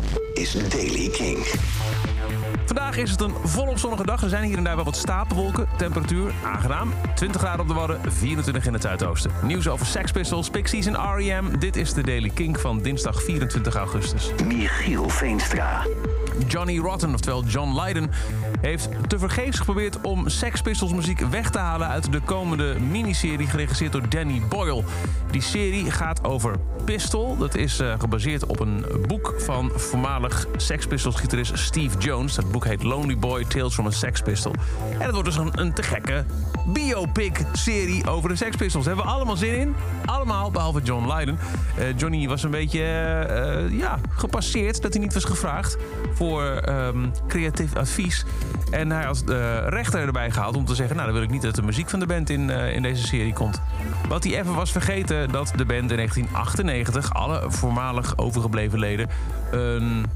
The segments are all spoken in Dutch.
Dit is Daily King. Vandaag is het een volop zonnige dag. Er zijn hier en daar wel wat stapelwolken. Temperatuur aangenaam. 20 graden op de Wadden, 24 in het zuidoosten. Nieuws over Sex Pistols, Pixies en R.E.M. Dit is de Daily King van dinsdag 24 augustus. Michiel Veenstra. Johnny Rotten, oftewel John Lydon, heeft tevergeefs geprobeerd om Sex Pistols muziek weg te halen uit de komende miniserie geregisseerd door Danny Boyle. Die serie gaat over Pistol. Dat is eh, gebaseerd op een boek van voormalig Sex Pistols gitarist Steve Jones. Dat boek heet Lonely Boy Tales from a Sex Pistol. En het wordt dus een, een te gekke biopic-serie over de Sex Pistols. Daar hebben we allemaal zin in. Allemaal, behalve John Lydon. Eh, Johnny was een beetje eh, ja, gepasseerd dat hij niet was gevraagd ehm, creatief advies. En hij had de rechter erbij gehaald om te zeggen... nou, dan wil ik niet dat de muziek van de band in, in deze serie komt. Wat hij even was vergeten dat de band in 1998... alle voormalig overgebleven leden een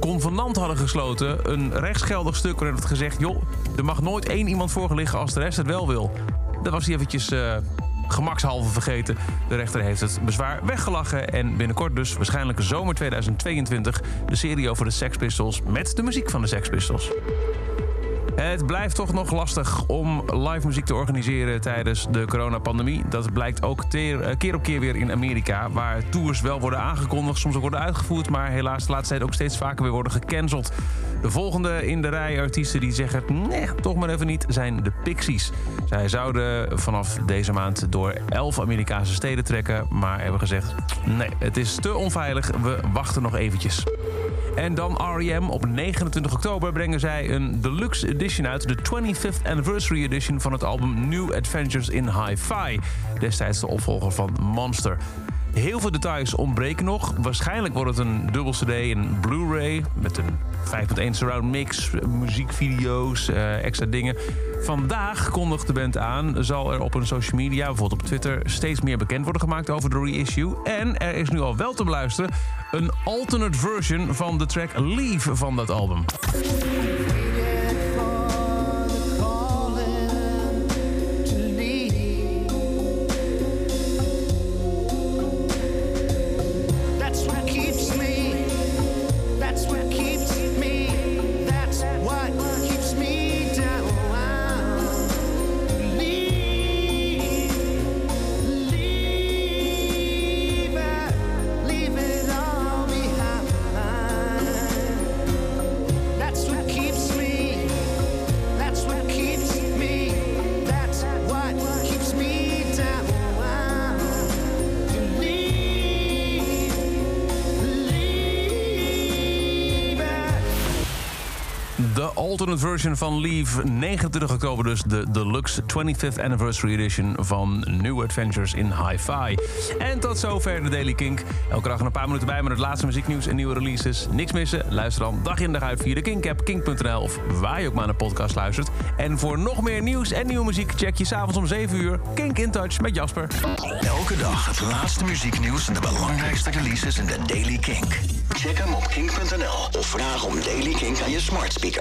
convenant hadden gesloten. Een rechtsgeldig stuk waarin het gezegd... joh, er mag nooit één iemand voor liggen als de rest het wel wil. Dat was hij eventjes uh, gemakshalve vergeten. De rechter heeft het bezwaar weggelachen. En binnenkort dus, waarschijnlijk zomer 2022... de serie over de Sex Pistols met de muziek van de Sex Pistols. Het blijft toch nog lastig om live muziek te organiseren tijdens de coronapandemie. Dat blijkt ook teer, keer op keer weer in Amerika, waar tours wel worden aangekondigd, soms ook worden uitgevoerd, maar helaas de laatste tijd ook steeds vaker weer worden gecanceld. De volgende in de rij artiesten die zeggen, nee, toch maar even niet, zijn de Pixies. Zij zouden vanaf deze maand door elf Amerikaanse steden trekken, maar hebben gezegd, nee, het is te onveilig, we wachten nog eventjes. En dan R.E.M. Op 29 oktober brengen zij een deluxe edition uit. De 25th Anniversary Edition van het album New Adventures in Hi-Fi. Destijds de opvolger van Monster. Heel veel details ontbreken nog. Waarschijnlijk wordt het een dubbel CD en Blu-ray met een 5.1 surround mix, muziekvideo's, uh, extra dingen. Vandaag kondigt de band aan, zal er op een social media, bijvoorbeeld op Twitter, steeds meer bekend worden gemaakt over de reissue. En er is nu al wel te beluisteren een alternate version van de track Leave van dat album. Alternate version van Leave. 29 oktober dus de deluxe 25th anniversary edition van New Adventures in Hi-Fi. En tot zover de Daily Kink. Elke dag een paar minuten bij met het laatste muzieknieuws en nieuwe releases. Niks missen? Luister dan dag in dag uit via de Kink-app, kink.nl of waar je ook maar naar podcast luistert. En voor nog meer nieuws en nieuwe muziek check je s'avonds om 7 uur Kink in Touch met Jasper. Elke dag het laatste muzieknieuws en de belangrijkste releases in de Daily Kink. Check hem op kink.nl of vraag om Daily Kink aan je smart speaker.